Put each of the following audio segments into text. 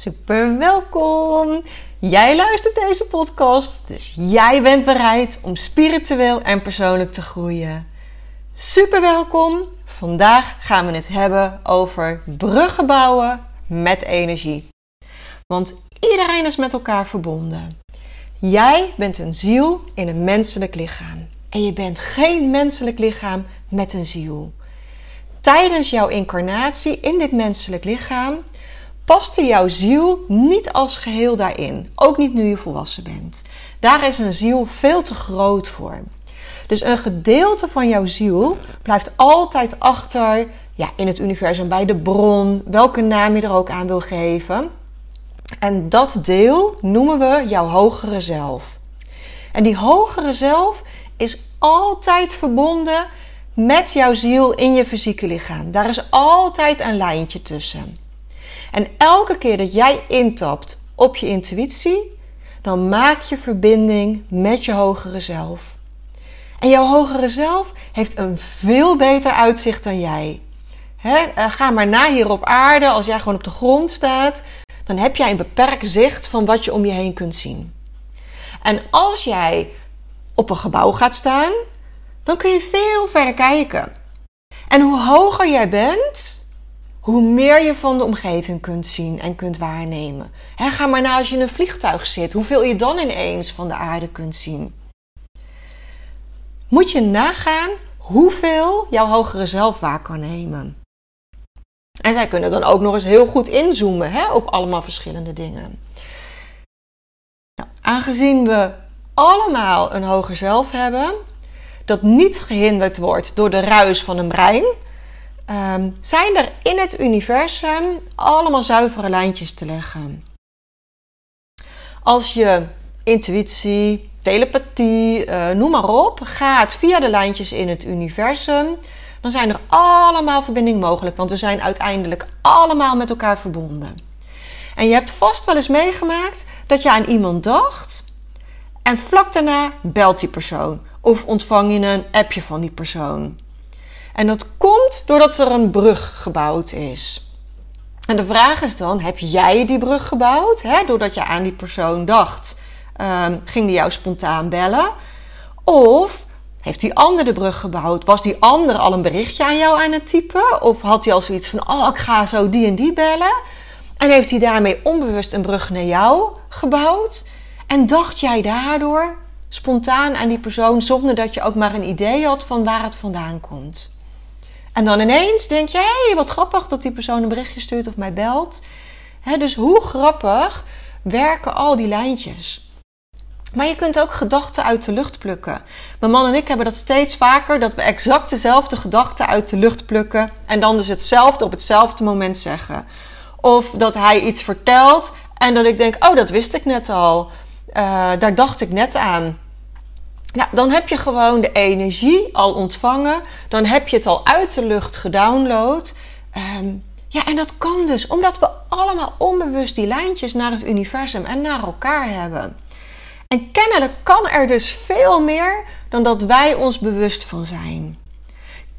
Super welkom! Jij luistert deze podcast, dus jij bent bereid om spiritueel en persoonlijk te groeien. Super welkom! Vandaag gaan we het hebben over bruggen bouwen met energie. Want iedereen is met elkaar verbonden. Jij bent een ziel in een menselijk lichaam. En je bent geen menselijk lichaam met een ziel. Tijdens jouw incarnatie in dit menselijk lichaam paste jouw ziel niet als geheel daarin. Ook niet nu je volwassen bent. Daar is een ziel veel te groot voor. Dus een gedeelte van jouw ziel blijft altijd achter ja, in het universum bij de bron, welke naam je er ook aan wil geven. En dat deel noemen we jouw hogere zelf. En die hogere zelf is altijd verbonden met jouw ziel in je fysieke lichaam. Daar is altijd een lijntje tussen. En elke keer dat jij intapt op je intuïtie, dan maak je verbinding met je hogere zelf. En jouw hogere zelf heeft een veel beter uitzicht dan jij. Eh, ga maar na hier op aarde, als jij gewoon op de grond staat, dan heb jij een beperkt zicht van wat je om je heen kunt zien. En als jij op een gebouw gaat staan, dan kun je veel verder kijken. En hoe hoger jij bent, hoe meer je van de omgeving kunt zien en kunt waarnemen. ga maar na als je in een vliegtuig zit, hoeveel je dan ineens van de aarde kunt zien. Moet je nagaan hoeveel jouw hogere zelf waar kan nemen. En zij kunnen dan ook nog eens heel goed inzoomen op allemaal verschillende dingen. Nou, aangezien we allemaal een hoger zelf hebben, dat niet gehinderd wordt door de ruis van een brein, um, zijn er in het universum allemaal zuivere lijntjes te leggen. Als je intuïtie, telepathie, uh, noem maar op, gaat via de lijntjes in het universum, dan zijn er allemaal verbindingen mogelijk, want we zijn uiteindelijk allemaal met elkaar verbonden. En je hebt vast wel eens meegemaakt dat je aan iemand dacht en vlak daarna belt die persoon of ontvang je een appje van die persoon. En dat komt doordat er een brug gebouwd is. En de vraag is dan: heb jij die brug gebouwd? Hè? Doordat je aan die persoon dacht, um, ging die jou spontaan bellen? Of heeft die ander de brug gebouwd? Was die ander al een berichtje aan jou aan het typen? Of had hij al zoiets van: oh, ik ga zo die en die bellen? En heeft hij daarmee onbewust een brug naar jou gebouwd? En dacht jij daardoor spontaan aan die persoon zonder dat je ook maar een idee had van waar het vandaan komt? En dan ineens denk je, hé, hey, wat grappig dat die persoon een berichtje stuurt of mij belt. dus hoe grappig werken al die lijntjes. Maar je kunt ook gedachten uit de lucht plukken. Mijn man en ik hebben dat steeds vaker, dat we exact dezelfde gedachten uit de lucht plukken en dan dus hetzelfde op hetzelfde moment zeggen. Of dat hij iets vertelt en dat ik denk, oh, dat wist ik net al. Uh, daar dacht ik net aan. Nou, dan heb je gewoon de energie al ontvangen. Dan heb je het al uit de lucht gedownload. Um, ja, en dat kan dus omdat we allemaal onbewust die lijntjes naar het universum en naar elkaar hebben. En kennelijk kan er dus veel meer dan dat wij ons bewust van zijn.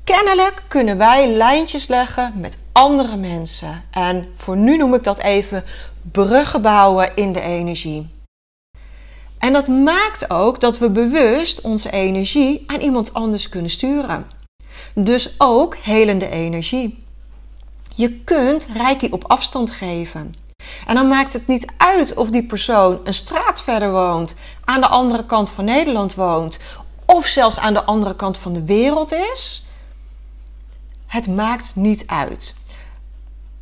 Kennelijk kunnen wij lijntjes leggen met andere mensen. En voor nu noem ik dat even bruggen bouwen in de energie. En dat maakt ook dat we bewust onze energie aan iemand anders kunnen sturen. Dus ook helende energie. Je kunt reiki op afstand geven. En dan maakt het niet uit of die persoon een straat verder woont, aan de andere kant van Nederland woont, of zelfs aan de andere kant van de wereld is. Het maakt niet uit.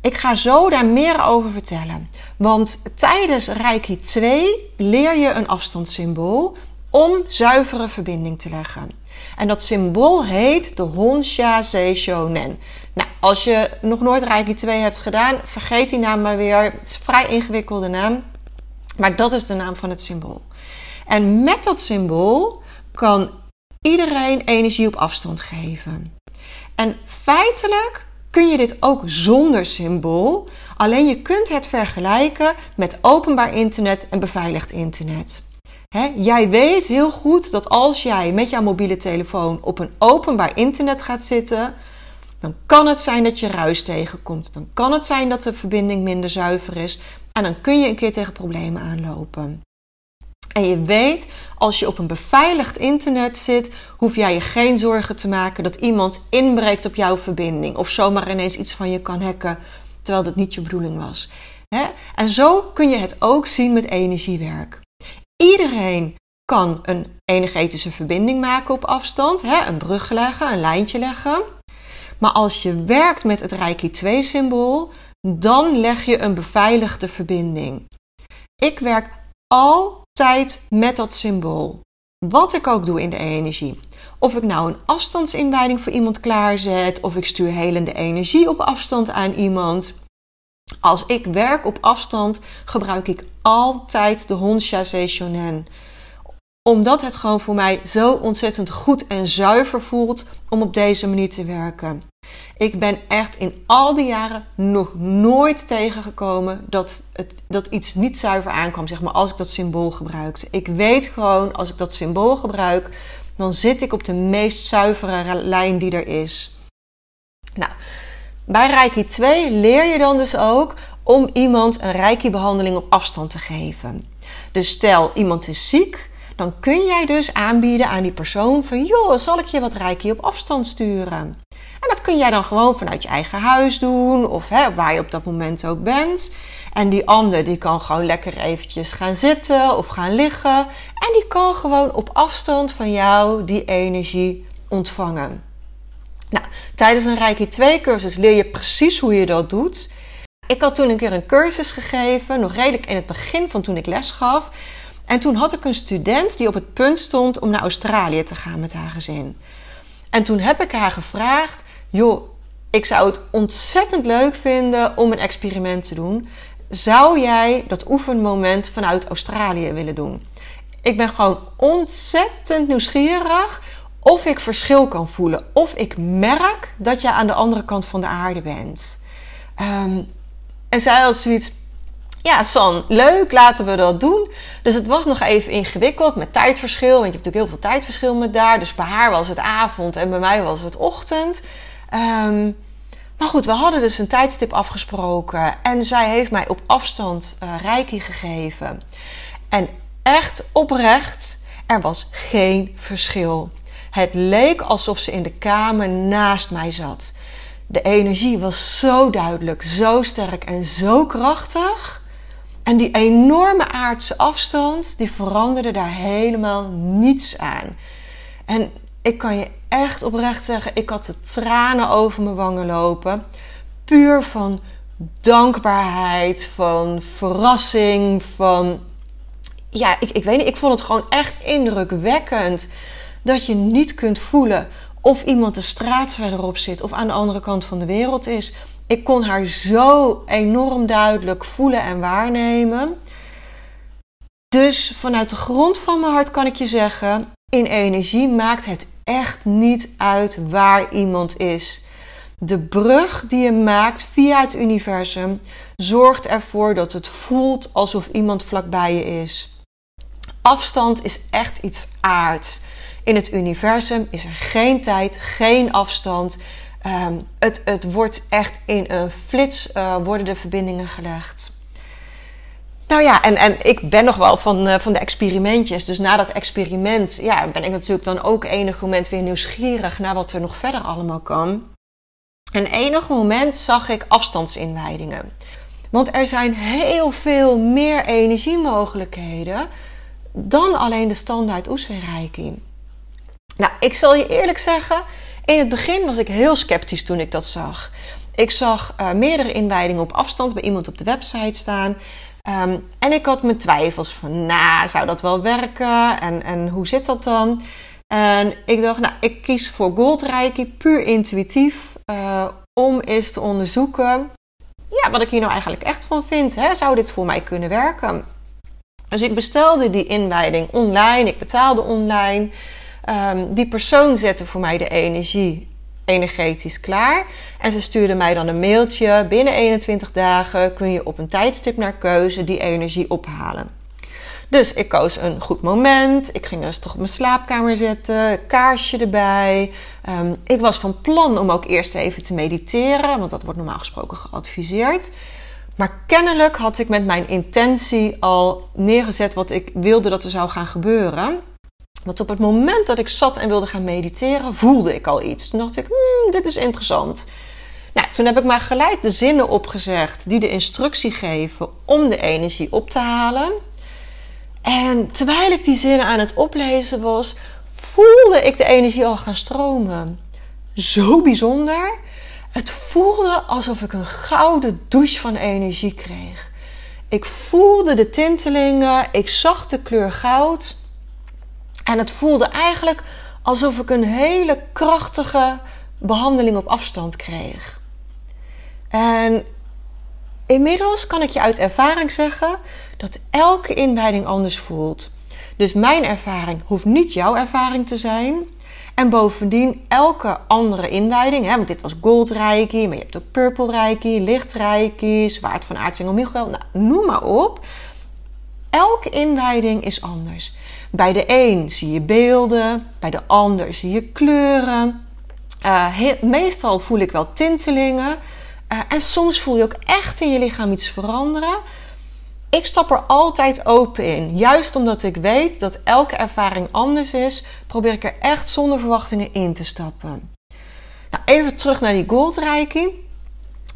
Ik ga zo daar meer over vertellen. Want tijdens Reiki 2 leer je een afstandssymbool om zuivere verbinding te leggen. En dat symbool heet de Honsha Seishonen. Nou, als je nog nooit Reiki 2 hebt gedaan, vergeet die naam maar weer. Het is een vrij ingewikkelde naam. Maar dat is de naam van het symbool. En met dat symbool kan iedereen energie op afstand geven. En feitelijk kun je dit ook zonder symbool. Alleen je kunt het vergelijken met openbaar internet en beveiligd internet. jij weet heel goed dat als jij met jouw mobiele telefoon op een openbaar internet gaat zitten, dan kan het zijn dat je ruis tegenkomt. Dan kan het zijn dat de verbinding minder zuiver is. En dan kun je een keer tegen problemen aanlopen. En je weet, als je op een beveiligd internet zit, hoef jij je geen zorgen te maken dat iemand inbreekt op jouw verbinding. Of zomaar ineens iets van je kan hacken, terwijl dat niet je bedoeling was. En zo kun je het ook zien met energiewerk. Iedereen kan een energetische verbinding maken op afstand, een brug leggen, een lijntje leggen. Maar als je werkt met het Reiki 2 symbool, dan leg je een beveiligde verbinding. Ik werk altijd met dat symbool. Wat ik ook doe in de energie. Of ik nou een afstandsinwijding voor iemand klaarzet, of ik stuur helende energie op afstand aan iemand. Als ik werk op afstand, gebruik ik altijd de Honsha Seishonen omdat het gewoon voor mij zo ontzettend goed en zuiver voelt om op deze manier te werken. Ik ben echt in al die jaren nog nooit tegengekomen dat, het, dat iets niet zuiver aankwam, zeg maar, als ik dat symbool gebruikte. Ik weet gewoon, als ik dat symbool gebruik, dan zit ik op de meest zuivere lijn die er is. Nou, bij Reiki 2 leer je dan dus ook om iemand een Reiki-behandeling op afstand te geven. Dus stel, iemand is ziek dan kun jij dus aanbieden aan die persoon van joh, zal ik je wat reiki op afstand sturen? En dat kun jij dan gewoon vanuit je eigen huis doen of hè, waar je op dat moment ook bent. En die ander die kan gewoon lekker eventjes gaan zitten of gaan liggen. En die kan gewoon op afstand van jou die energie ontvangen. Nou, tijdens een Reiki 2 cursus leer je precies hoe je dat doet. Ik had toen een keer een cursus gegeven, nog redelijk in het begin van toen ik les gaf. En toen had ik een student die op het punt stond om naar Australië te gaan met haar gezin. En toen heb ik haar gevraagd: joh, ik zou het ontzettend leuk vinden om een experiment te doen. Zou jij dat oefenmoment vanuit Australië willen doen? Ik ben gewoon ontzettend nieuwsgierig of ik verschil kan voelen. Of ik merk dat jij aan de andere kant van de aarde bent. Um, en zij had zoiets ja, San, leuk, laten we dat doen. Dus het was nog even ingewikkeld met tijdverschil. Want je hebt natuurlijk heel veel tijdverschil met daar. Dus bij haar was het avond en bij mij was het ochtend. Um, maar goed, we hadden dus een tijdstip afgesproken. En zij heeft mij op afstand uh, reiki gegeven. En echt oprecht, er was geen verschil. Het leek alsof ze in de kamer naast mij zat. De energie was zo duidelijk, zo sterk en zo krachtig. En die enorme aardse afstand, die veranderde daar helemaal niets aan. En ik kan je echt oprecht zeggen, ik had de tranen over mijn wangen lopen. Puur van dankbaarheid, van verrassing, van... Ja, ik, ik weet niet, ik vond het gewoon echt indrukwekkend. Dat je niet kunt voelen of iemand de straat verderop zit of aan de andere kant van de wereld is. Ik kon haar zo enorm duidelijk voelen en waarnemen. Dus vanuit de grond van mijn hart kan ik je zeggen: in energie maakt het echt niet uit waar iemand is. De brug die je maakt via het universum zorgt ervoor dat het voelt alsof iemand vlakbij je is. Afstand is echt iets aards. In het universum is er geen tijd, geen afstand. Ehm, het, het wordt echt in een flits uh, worden de verbindingen gelegd. Nou ja, en, en ik ben nog wel van, uh, van de experimentjes. Dus na dat experiment ja, ben ik natuurlijk dan ook enig moment weer nieuwsgierig naar wat er nog verder allemaal kan. En enig moment zag ik afstandsinwijdingen. Want er zijn heel veel meer energiemogelijkheden dan alleen de standaard oefenreiki. Nou, ik zal je eerlijk zeggen, in het begin was ik heel sceptisch toen ik dat zag. Ik zag uh, meerdere inwijdingen op afstand bij iemand op de website staan. Um, en ik had mijn twijfels van, nou, zou dat wel werken? En, en hoe zit dat dan? En ik dacht, nou, ik kies voor Gold puur intuïtief. Uh, om eens te onderzoeken ja, wat ik hier nou eigenlijk echt van vind. Hè? Zou dit voor mij kunnen werken? Dus ik bestelde die inwijding online. Ik betaalde online. Um, die persoon zette voor mij de energie energetisch klaar. En ze stuurde mij dan een mailtje. Binnen 21 dagen kun je op een tijdstip naar keuze die energie ophalen. Dus ik koos een goed moment. Ik ging rustig op mijn slaapkamer zitten. Kaarsje erbij. Um, ik was van plan om ook eerst even te mediteren. Want dat wordt normaal gesproken geadviseerd. Maar kennelijk had ik met mijn intentie al neergezet wat ik wilde dat er zou gaan gebeuren. Want op het moment dat ik zat en wilde gaan mediteren, voelde ik al iets. Toen dacht ik, hmm, dit is interessant. Nou, toen heb ik maar gelijk de zinnen opgezegd die de instructie geven om de energie op te halen. En terwijl ik die zinnen aan het oplezen was, voelde ik de energie al gaan stromen. Zo bijzonder. Het voelde alsof ik een gouden douche van energie kreeg. Ik voelde de tintelingen, ik zag de kleur goud. En het voelde eigenlijk alsof ik een hele krachtige behandeling op afstand kreeg. En inmiddels kan ik je uit ervaring zeggen dat elke inwijding anders voelt. Dus mijn ervaring hoeft niet jouw ervaring te zijn. En bovendien elke andere inwijding, hè, want dit was Gold maar je hebt ook Purple Reiki, Licht Reiki, Zwaard van Aartsengel Michael, nou, noem maar op. Elke inwijding is anders. Bij de een zie je beelden, bij de ander zie je kleuren. Uh, meestal voel ik wel tintelingen. Uh, en soms voel je ook echt in je lichaam iets veranderen. Ik stap er altijd open in. Juist omdat ik weet dat elke ervaring anders is, probeer ik er echt zonder verwachtingen in te stappen. Nou, even terug naar die Gold Reiki.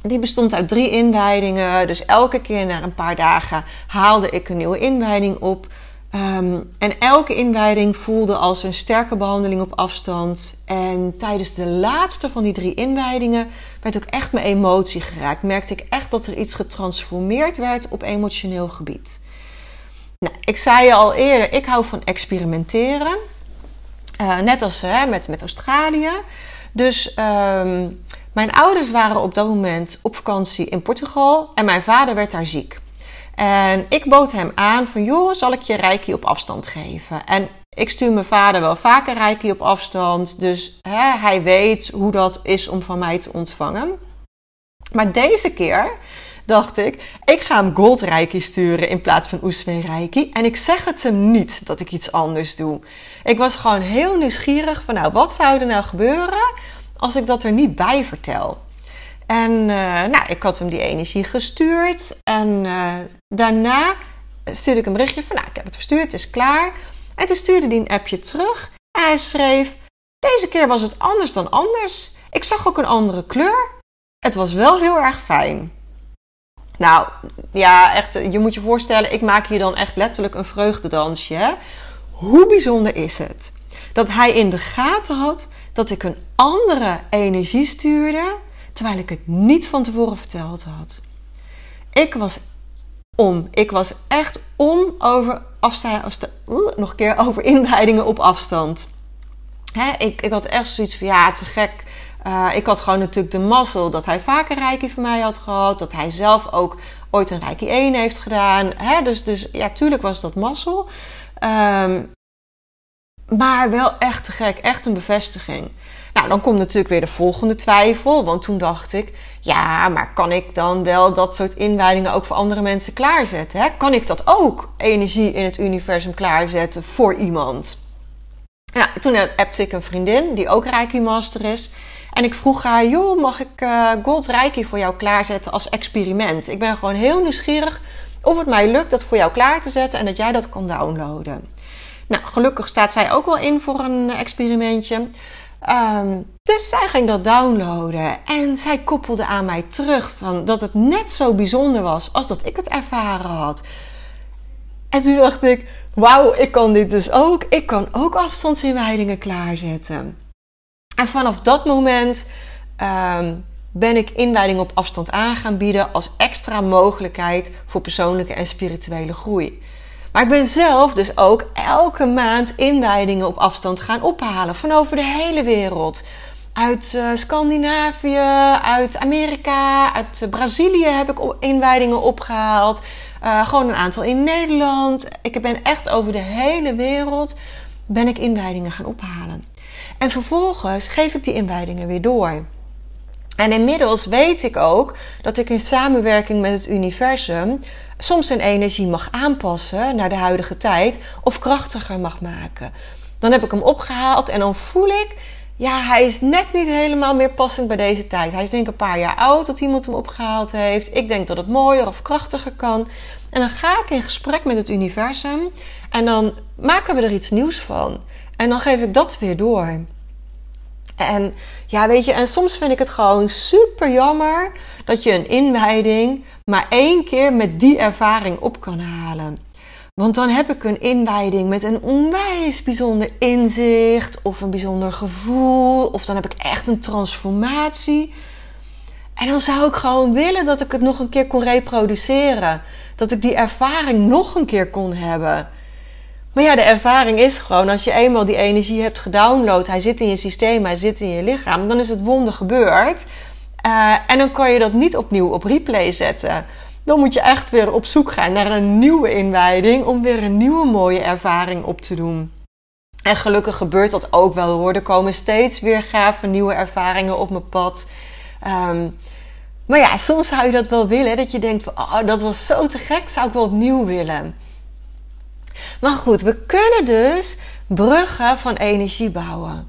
Die bestond uit drie inwijdingen. Dus elke keer na een paar dagen haalde ik een nieuwe inwijding op. Um, en elke inwijding voelde als een sterke behandeling op afstand. En tijdens de laatste van die drie inwijdingen werd ook echt mijn emotie geraakt. Merkte ik echt dat er iets getransformeerd werd op emotioneel gebied. Nou, ik zei je al eerder, ik hou van experimenteren. Uh, net als hè, met, met Australië. Dus um, mijn ouders waren op dat moment op vakantie in Portugal en mijn vader werd daar ziek. En ik bood hem aan van, joh, zal ik je reiki op afstand geven? En ik stuur mijn vader wel vaker reiki op afstand, dus hè, hij weet hoe dat is om van mij te ontvangen. Maar deze keer dacht ik, ik ga hem gold reiki sturen in plaats van oeswee reiki. En ik zeg het hem niet dat ik iets anders doe. Ik was gewoon heel nieuwsgierig van, nou, wat zou er nou gebeuren als ik dat er niet bij vertel? En uh, nou, ik had hem die energie gestuurd. En uh, daarna stuurde ik een berichtje van, nou, ik heb het verstuurd, het is klaar. En toen stuurde hij een appje terug. En hij schreef, deze keer was het anders dan anders. Ik zag ook een andere kleur. Het was wel heel erg fijn. Nou, ja, echt, je moet je voorstellen, ik maak hier dan echt letterlijk een vreugdedansje. Hoe bijzonder is het? Dat hij in de gaten had dat ik een andere energie stuurde terwijl ik het niet van tevoren verteld had. Ik was om. Ik was echt om over afstand, nog een keer over inleidingen op afstand. ik, ik had echt zoiets van ja, te gek. Uh, ik had gewoon natuurlijk de mazzel dat hij vaker Reiki van mij had gehad. Dat hij zelf ook ooit een Reiki 1 heeft gedaan. dus, dus ja, tuurlijk was dat mazzel. Um, maar wel echt te gek. Echt een bevestiging. Nou, dan komt natuurlijk weer de volgende twijfel. Want toen dacht ik, ja, maar kan ik dan wel dat soort inwijdingen ook voor andere mensen klaarzetten? Hè? Kan ik dat ook, energie in het universum klaarzetten voor iemand? Ja, toen appte ik een vriendin die ook Reiki Master is. En ik vroeg haar, joh, mag ik uh, Gold Reiki voor jou klaarzetten als experiment? Ik ben gewoon heel nieuwsgierig of het mij lukt dat voor jou klaar te zetten en dat jij dat kan downloaden. Nou, gelukkig staat zij ook wel in voor een experimentje. Um, dus zij ging dat downloaden en zij koppelde aan mij terug van dat het net zo bijzonder was als dat ik het ervaren had. En toen dacht ik, wauw, ik kan dit dus ook. Ik kan ook afstandsinwijdingen klaarzetten. En vanaf dat moment um, ben ik inwijding op afstand aan gaan bieden als extra mogelijkheid voor persoonlijke en spirituele groei. Maar ik ben zelf dus ook elke maand inwijdingen op afstand gaan ophalen. Van over de hele wereld. Uit uh, Scandinavië, uit Amerika, uit Brazilië heb ik inwijdingen opgehaald. Uh, gewoon een aantal in Nederland. Ik ben echt over de hele wereld ben ik inwijdingen gaan ophalen. En vervolgens geef ik die inwijdingen weer door. En inmiddels weet ik ook dat ik in samenwerking met het universum soms een energie mag aanpassen naar de huidige tijd of krachtiger mag maken. Dan heb ik hem opgehaald en dan voel ik, ja, hij is net niet helemaal meer passend bij deze tijd. Hij is denk ik een paar jaar oud dat iemand hem opgehaald heeft. Ik denk dat het mooier of krachtiger kan. En dan ga ik in gesprek met het universum en dan maken we er iets nieuws van. En dan geef ik dat weer door. En ja, weet je, en soms vind ik het gewoon super jammer dat je een inwijding maar één keer met die ervaring op kan halen. Want dan heb ik een inwijding met een onwijs bijzonder inzicht of een bijzonder gevoel, of dan heb ik echt een transformatie. En dan zou ik gewoon willen dat ik het nog een keer kon reproduceren. Dat ik die ervaring nog een keer kon hebben. Maar ja, de ervaring is gewoon, als je eenmaal die energie hebt gedownload, hij zit in je systeem, hij zit in je lichaam, dan is het wonder gebeurd. Uh, en dan kan je dat niet opnieuw op replay zetten. Dan moet je echt weer op zoek gaan naar een nieuwe inwijding om weer een nieuwe mooie ervaring op te doen. En gelukkig gebeurt dat ook wel hoor. Er komen steeds weer gave nieuwe ervaringen op mijn pad. Um, maar ja, soms zou je dat wel willen. Dat je denkt van, oh, dat was zo te gek, zou ik wel opnieuw willen. Maar goed, we kunnen dus bruggen van energie bouwen.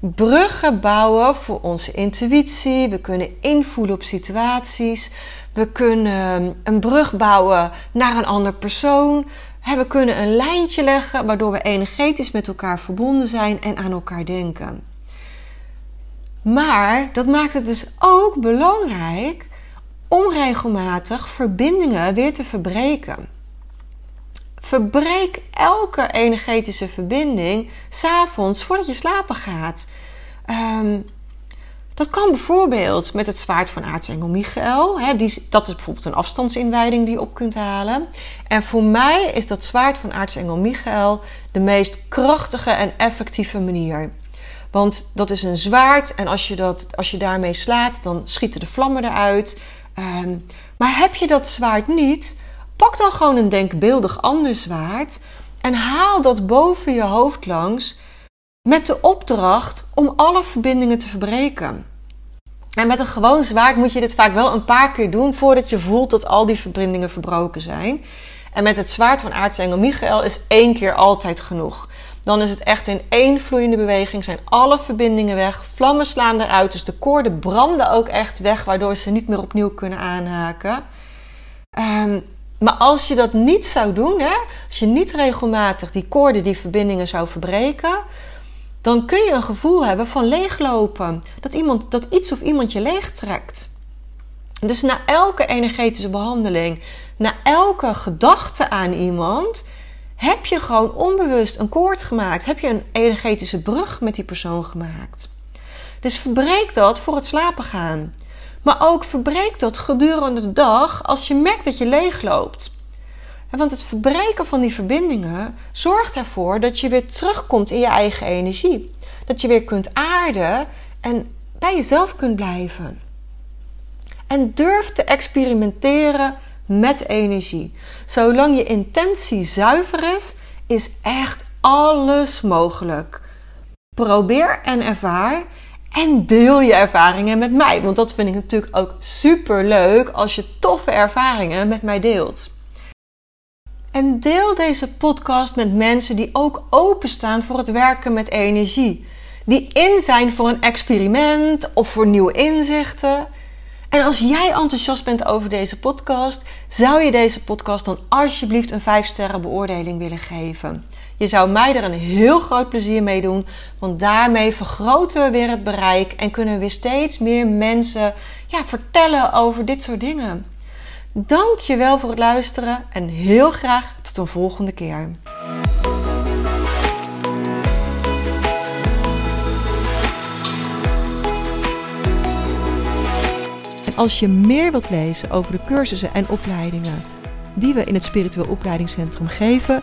Bruggen bouwen voor onze intuïtie. We kunnen invoelen op situaties. We kunnen een brug bouwen naar een ander persoon. We kunnen een lijntje leggen waardoor we energetisch met elkaar verbonden zijn en aan elkaar denken. Maar dat maakt het dus ook belangrijk om regelmatig verbindingen weer te verbreken. Verbreek elke energetische verbinding s'avonds voordat je slapen gaat. Um, dat kan bijvoorbeeld met het zwaard van aartsengel Michael. Die, dat is bijvoorbeeld een afstandsinwijding die je op kunt halen. En voor mij is dat zwaard van aartsengel Michael de meest krachtige en effectieve manier. Want dat is een zwaard en als je, dat, als je daarmee slaat, dan schieten de vlammen eruit. Um, maar heb je dat zwaard niet, Pak dan gewoon een denkbeeldig ander zwaard en haal dat boven je hoofd langs met de opdracht om alle verbindingen te verbreken. En met een gewoon zwaard moet je dit vaak wel een paar keer doen voordat je voelt dat al die verbindingen verbroken zijn. En met het zwaard van aartsengel Michael is één keer altijd genoeg. Dan is het echt in één vloeiende beweging, zijn alle verbindingen weg, vlammen slaan eruit, dus de koorden branden ook echt weg, waardoor ze niet meer opnieuw kunnen aanhaken. Um, maar als je dat niet zou doen, hè, als je niet regelmatig die koorden, die verbindingen zou verbreken, dan kun je een gevoel hebben van leeglopen. Dat, iemand, dat iets of iemand je leegtrekt. Dus na elke energetische behandeling, na elke gedachte aan iemand, heb je gewoon onbewust een koord gemaakt. Heb je een energetische brug met die persoon gemaakt. Dus verbreek dat voor het slapen gaan. Maar ook verbreek dat gedurende de dag als je merkt dat je leegloopt. Want het verbreken van die verbindingen zorgt ervoor dat je weer terugkomt in je eigen energie. Dat je weer kunt aarden en bij jezelf kunt blijven. En durf te experimenteren met energie. Zolang je intentie zuiver is, is echt alles mogelijk. Probeer en ervaar en deel je ervaringen met mij. Want dat vind ik natuurlijk ook super leuk als je toffe ervaringen met mij deelt. En deel deze podcast met mensen die ook openstaan voor het werken met energie. Die in zijn voor een experiment of voor nieuwe inzichten. En als jij enthousiast bent over deze podcast, zou je deze podcast dan alsjeblieft een 5 sterren beoordeling willen geven. Je zou mij er een heel groot plezier mee doen, want daarmee vergroten we weer het bereik en kunnen we weer steeds meer mensen ja, vertellen over dit soort dingen. Dank je wel voor het luisteren en heel graag tot een volgende keer. Als je meer wilt lezen over de cursussen en opleidingen die we in het Spiritueel Opleidingscentrum geven,